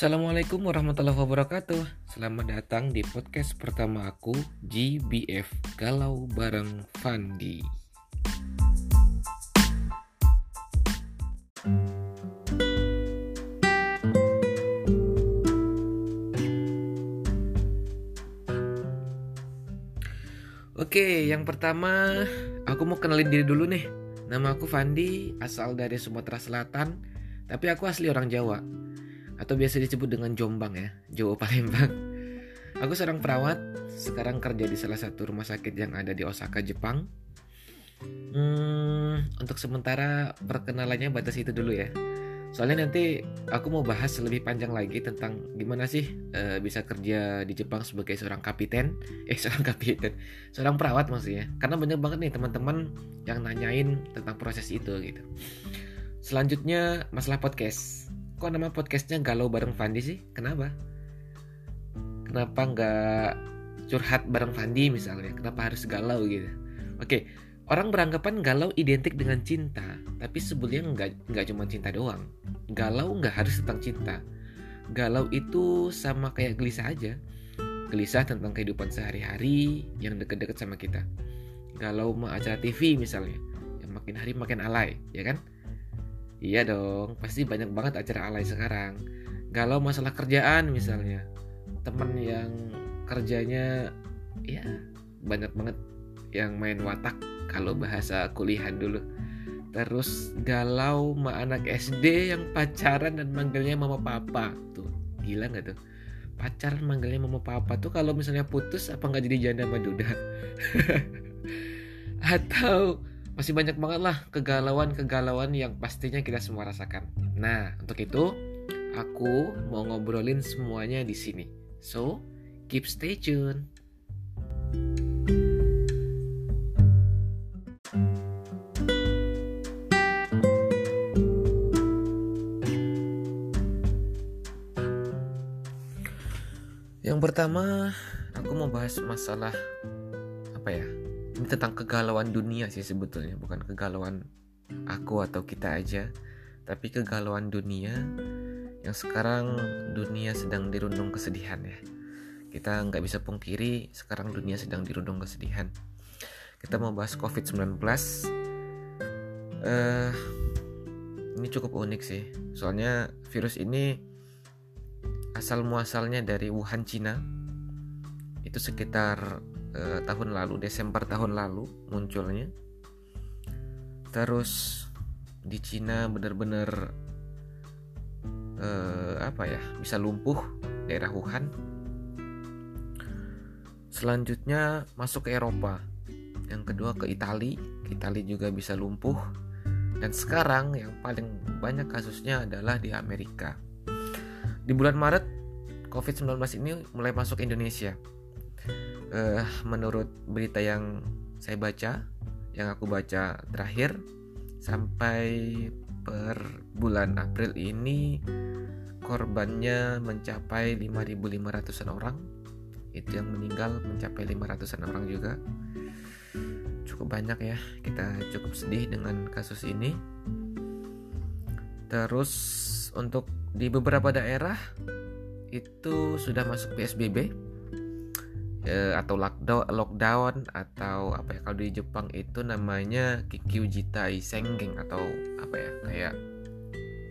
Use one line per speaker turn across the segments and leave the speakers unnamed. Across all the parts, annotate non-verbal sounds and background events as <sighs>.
Assalamualaikum warahmatullahi wabarakatuh. Selamat datang di podcast pertama aku GBF Galau Bareng Fandi. Oke, yang pertama aku mau kenalin diri dulu nih. Nama aku Fandi, asal dari Sumatera Selatan. Tapi aku asli orang Jawa Atau biasa disebut dengan Jombang ya, Jawa Palembang Aku seorang perawat, sekarang kerja di salah satu rumah sakit yang ada di Osaka, Jepang Hmm, untuk sementara perkenalannya batas itu dulu ya Soalnya nanti aku mau bahas lebih panjang lagi tentang gimana sih uh, bisa kerja di Jepang sebagai seorang kapiten, <laughs> eh seorang kapiten, seorang perawat maksudnya. Karena banyak banget nih teman-teman yang nanyain tentang proses itu gitu. Selanjutnya masalah podcast. Kok nama podcastnya Galau bareng Fandi sih? Kenapa? Kenapa nggak curhat bareng Fandi misalnya? Kenapa harus galau gitu? Oke, Orang beranggapan galau identik dengan cinta, tapi sebetulnya nggak nggak cuma cinta doang. Galau nggak harus tentang cinta. Galau itu sama kayak gelisah aja. Gelisah tentang kehidupan sehari-hari yang deket-deket sama kita. Galau mau acara TV misalnya, yang makin hari makin alay, ya kan? Iya dong, pasti banyak banget acara alay sekarang. Galau masalah kerjaan misalnya, temen yang kerjanya ya banyak banget yang main watak kalau bahasa kuliah dulu. Terus galau ma anak SD yang pacaran dan manggilnya mama papa. Tuh gila nggak tuh? Pacaran manggilnya mama papa tuh kalau misalnya putus apa nggak jadi janda maduda <laughs> atau masih banyak banget lah kegalauan-kegalauan yang pastinya kita semua rasakan. Nah, untuk itu aku mau ngobrolin semuanya di sini. So, keep stay tune. Yang pertama, aku mau bahas masalah apa ya? Ini tentang kegalauan dunia sih sebetulnya, bukan kegalauan aku atau kita aja, tapi kegalauan dunia yang sekarang dunia sedang dirundung kesedihan ya. Kita nggak bisa pungkiri sekarang dunia sedang dirundung kesedihan. Kita mau bahas COVID-19. Uh, ini cukup unik sih, soalnya virus ini asal muasalnya dari Wuhan Cina itu sekitar uh, tahun lalu Desember tahun lalu munculnya. Terus di Cina benar-benar uh, apa ya bisa lumpuh daerah Wuhan. Selanjutnya masuk ke Eropa. Yang kedua ke Italia Italia juga bisa lumpuh. Dan sekarang yang paling banyak kasusnya adalah di Amerika. Di bulan Maret COVID-19 ini mulai masuk Indonesia. Uh, menurut berita yang saya baca, yang aku baca terakhir sampai per bulan April ini korbannya mencapai 5.500an orang. Itu yang meninggal mencapai 500an orang juga. Cukup banyak ya. Kita cukup sedih dengan kasus ini. Terus untuk di beberapa daerah itu sudah masuk PSBB eh, atau lockdown, lockdown atau apa ya kalau di Jepang itu namanya Kikyujitai Senggeng atau apa ya kayak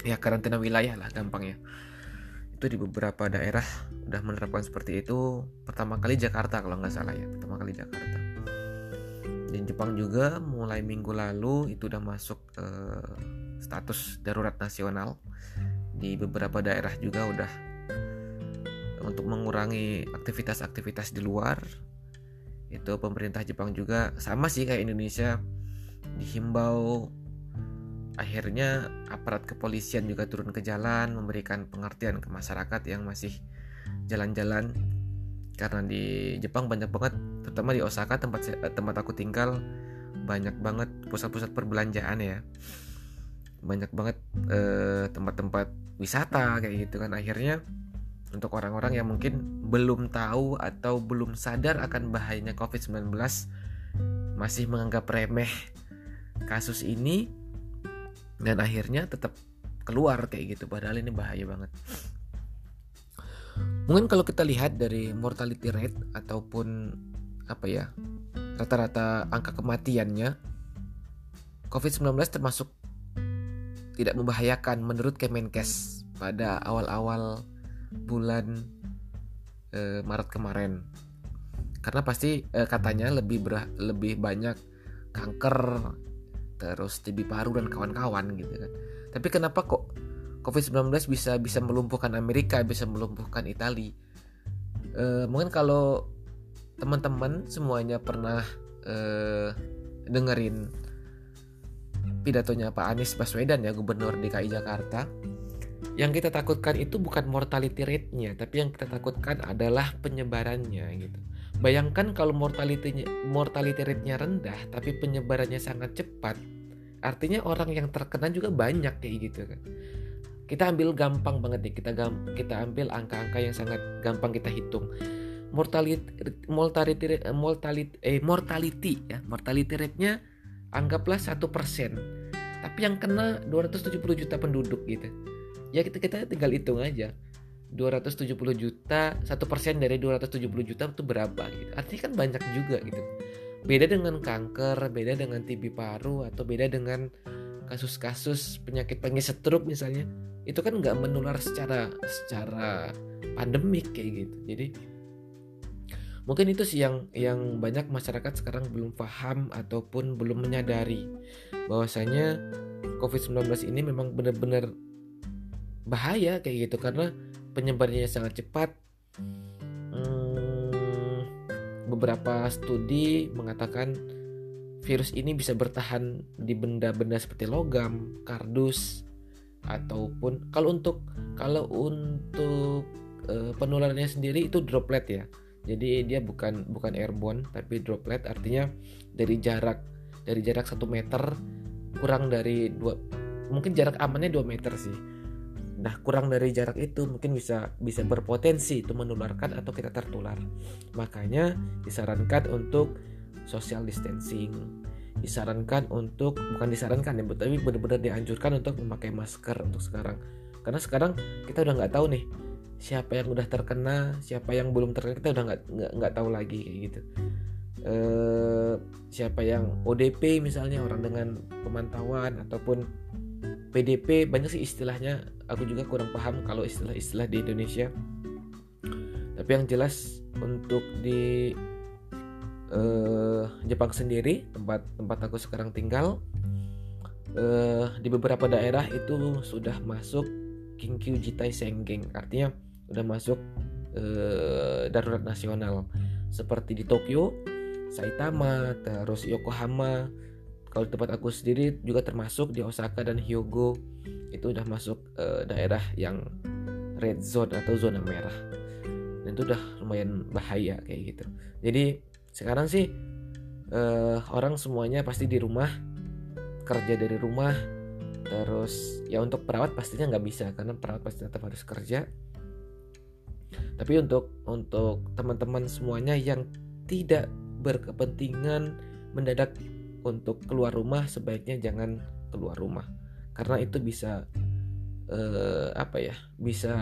ya karantina wilayah lah gampangnya. Itu di beberapa daerah udah menerapkan seperti itu. Pertama kali Jakarta kalau nggak salah ya pertama kali Jakarta. Di Jepang juga mulai minggu lalu itu udah masuk eh, status darurat nasional. Di beberapa daerah juga udah untuk mengurangi aktivitas-aktivitas di luar. Itu pemerintah Jepang juga sama sih kayak Indonesia dihimbau. Akhirnya aparat kepolisian juga turun ke jalan memberikan pengertian ke masyarakat yang masih jalan-jalan. Karena di Jepang banyak banget terutama di Osaka tempat tempat aku tinggal banyak banget pusat-pusat perbelanjaan ya. Banyak banget eh, tempat-tempat wisata kayak gitu kan. Akhirnya untuk orang-orang yang mungkin belum tahu atau belum sadar akan bahayanya COVID-19 masih menganggap remeh kasus ini dan akhirnya tetap keluar kayak gitu. Padahal ini bahaya banget. Mungkin kalau kita lihat dari mortality rate ataupun apa ya rata-rata angka kematiannya COVID-19 termasuk tidak membahayakan menurut Kemenkes pada awal-awal bulan eh, Maret kemarin. Karena pasti eh, katanya lebih ber, lebih banyak kanker terus TB paru dan kawan-kawan gitu kan. Tapi kenapa kok COVID-19 bisa bisa melumpuhkan Amerika bisa melumpuhkan Italia eh, mungkin kalau teman-teman semuanya pernah eh, dengerin pidatonya Pak Anies Baswedan ya gubernur DKI Jakarta yang kita takutkan itu bukan mortality rate-nya tapi yang kita takutkan adalah penyebarannya gitu. Bayangkan kalau mortality mortality rate-nya rendah tapi penyebarannya sangat cepat artinya orang yang terkena juga banyak kayak gitu kan. Kita ambil gampang banget nih kita kita ambil angka-angka yang sangat gampang kita hitung. Mortality mortality mortality eh mortality ya mortality rate-nya anggaplah satu persen tapi yang kena 270 juta penduduk gitu ya kita kita tinggal hitung aja. 270 juta satu persen dari 270 juta itu berapa gitu. Artinya kan banyak juga gitu. Beda dengan kanker beda dengan TB paru atau beda dengan kasus-kasus penyakit penyakit stroke misalnya itu kan nggak menular secara secara pandemik kayak gitu. Jadi mungkin itu sih yang yang banyak masyarakat sekarang belum paham ataupun belum menyadari bahwasanya COVID-19 ini memang benar-benar bahaya kayak gitu. Karena penyebarannya sangat cepat. Hmm, beberapa studi mengatakan virus ini bisa bertahan di benda-benda seperti logam, kardus ataupun kalau untuk kalau untuk uh, penularannya sendiri itu droplet ya. Jadi dia bukan bukan airborne tapi droplet. Artinya dari jarak dari jarak satu meter kurang dari dua mungkin jarak amannya 2 meter sih nah kurang dari jarak itu mungkin bisa bisa berpotensi itu menularkan atau kita tertular. Makanya disarankan untuk social distancing. Disarankan untuk bukan disarankan ya tapi benar-benar dianjurkan untuk memakai masker untuk sekarang. Karena sekarang kita udah nggak tahu nih siapa yang udah terkena siapa yang belum terkena kita udah nggak nggak tahu lagi kayak gitu. E, siapa yang ODP misalnya orang dengan pemantauan ataupun PDP banyak sih istilahnya aku juga kurang paham kalau istilah-istilah di Indonesia tapi yang jelas untuk di uh, Jepang sendiri tempat tempat aku sekarang tinggal uh, di beberapa daerah itu sudah masuk Kinkyu Jitai Senggeng artinya udah masuk eh, darurat nasional seperti di Tokyo, Saitama, terus Yokohama. Kalau tempat aku sendiri juga termasuk di Osaka dan Hyogo itu udah masuk eh, daerah yang red zone atau zona merah. Dan itu udah lumayan bahaya kayak gitu. Jadi sekarang sih eh, orang semuanya pasti di rumah kerja dari rumah terus ya untuk perawat pastinya nggak bisa karena perawat pasti tetap harus kerja tapi untuk untuk teman-teman semuanya yang tidak berkepentingan mendadak untuk keluar rumah sebaiknya jangan keluar rumah. Karena itu bisa eh, apa ya bisa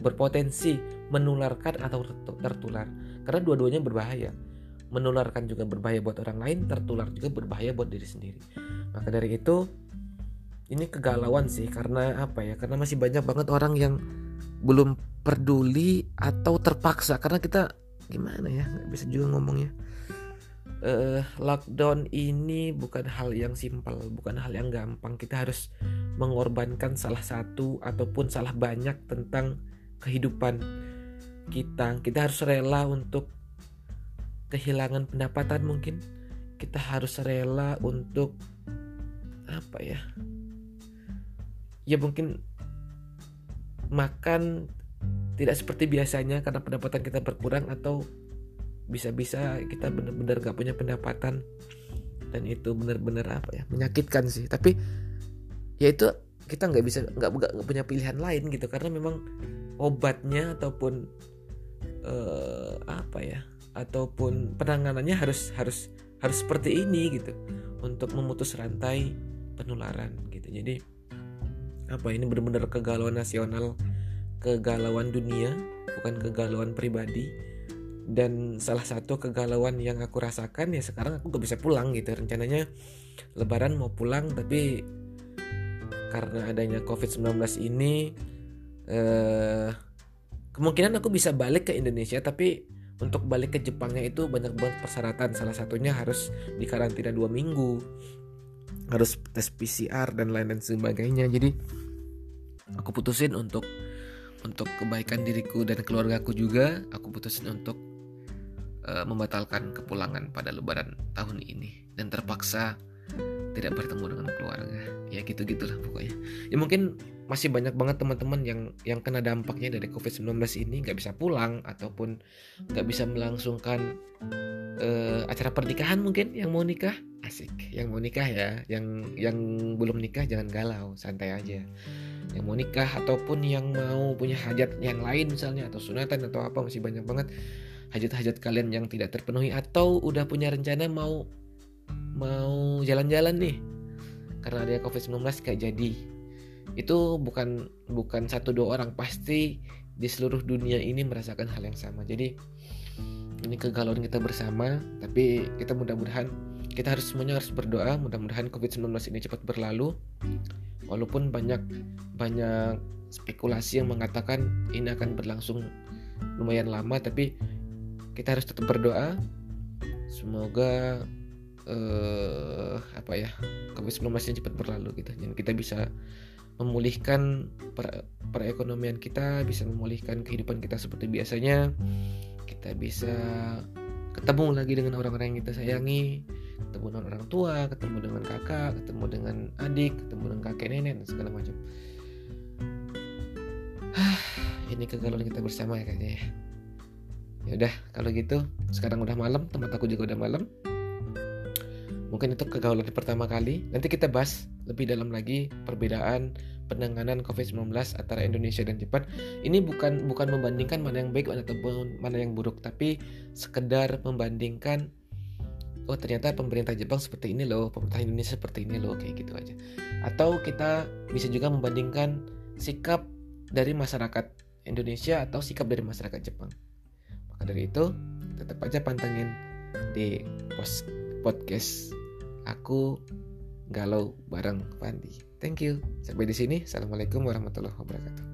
berpotensi menularkan atau tertular. Karena dua-duanya berbahaya. Menularkan juga berbahaya buat orang lain tertular juga berbahaya buat diri sendiri. Maka dari itu ini kegalauan sih. Karena apa ya karena masih banyak banget orang yang belum peduli atau terpaksa. Karena kita gimana ya nggak bisa juga ngomongnya uh, lockdown ini bukan hal yang simpel bukan hal yang gampang. Kita harus mengorbankan salah satu ataupun salah banyak tentang kehidupan kita. Kita harus rela untuk kehilangan pendapatan mungkin. Kita harus rela untuk apa ya? Ya mungkin makan tidak seperti biasanya karena pendapatan kita berkurang atau bisa-bisa kita benar-benar gak punya pendapatan. Dan itu benar-benar apa ya menyakitkan sih. Tapi ya itu kita nggak bisa nggak nggak punya pilihan lain gitu. Karena memang obatnya ataupun uh, apa ya ataupun penanganannya harus harus harus seperti ini gitu. Untuk memutus rantai penularan gitu. Jadi apa ini benar-benar kegalauan nasional kegalauan dunia bukan kegalauan pribadi dan salah satu kegalauan yang aku rasakan ya sekarang aku gak bisa pulang gitu. Rencananya lebaran mau pulang tapi karena adanya covid-19 ini eh, kemungkinan aku bisa balik ke Indonesia tapi untuk balik ke Jepangnya itu banyak banget persyaratan. Salah satunya harus di karantina dua minggu harus tes PCR dan lain-lain sebagainya. Jadi aku putusin untuk untuk kebaikan diriku dan keluargaku juga. Aku putusin untuk uh, membatalkan kepulangan pada lebaran tahun ini dan terpaksa tidak bertemu dengan keluarga. Ya gitu gitulah pokoknya. Ya mungkin masih banyak banget teman-teman yang yang kena dampaknya dari covid-19 ini. Nggak bisa pulang ataupun nggak bisa melangsungkan uh, acara pernikahan mungkin yang mau nikah. Asik. Yang mau nikah ya. Yang yang belum nikah jangan galau. Santai aja. Yang mau nikah ataupun yang mau punya hajat yang lain misalnya atau sunatan atau apa masih banyak banget hajat-hajat kalian yang tidak terpenuhi atau udah punya rencana mau mau jalan-jalan nih? Karena ada covid-19 kayak jadi. Itu bukan bukan satu dua orang pasti di seluruh dunia ini merasakan hal yang sama. Jadi ini kegalauan kita bersama tapi kita mudah-mudahan kita harus semuanya harus berdoa mudah-mudahan COVID-19 ini cepat berlalu. Walaupun banyak banyak spekulasi yang mengatakan ini akan berlangsung lumayan lama tapi kita harus tetap berdoa. Semoga uh, apa ya COVID-19 ini cepat berlalu gitu. Dan kita bisa memulihkan perekonomian kita bisa memulihkan kehidupan kita seperti biasanya. Kita bisa ketemu lagi dengan orang-orang yang kita sayangi ketemu dengan orang tua ketemu dengan kakak ketemu dengan adik ketemu dengan kakek nenek dan segala macam. <sighs> Ini kegalauan kita bersama ya kayaknya ya ya udah kalau gitu sekarang udah malam tempat aku juga udah malam. Mungkin itu kegalauan pertama kali. Nanti kita bahas lebih dalam lagi perbedaan penanganan COVID-19 antara Indonesia dan Jepang. Ini bukan bukan membandingkan mana yang baik atau mana yang buruk tapi sekedar membandingkan oh ternyata pemerintah Jepang seperti ini loh pemerintah Indonesia seperti ini loh kayak gitu aja. Atau kita bisa juga membandingkan sikap dari masyarakat Indonesia atau sikap dari masyarakat Jepang maka dari itu tetap aja pantengin di podcast aku galau bareng Pandi thank you. Sampai di sini. Assalamualaikum warahmatullahi wabarakatuh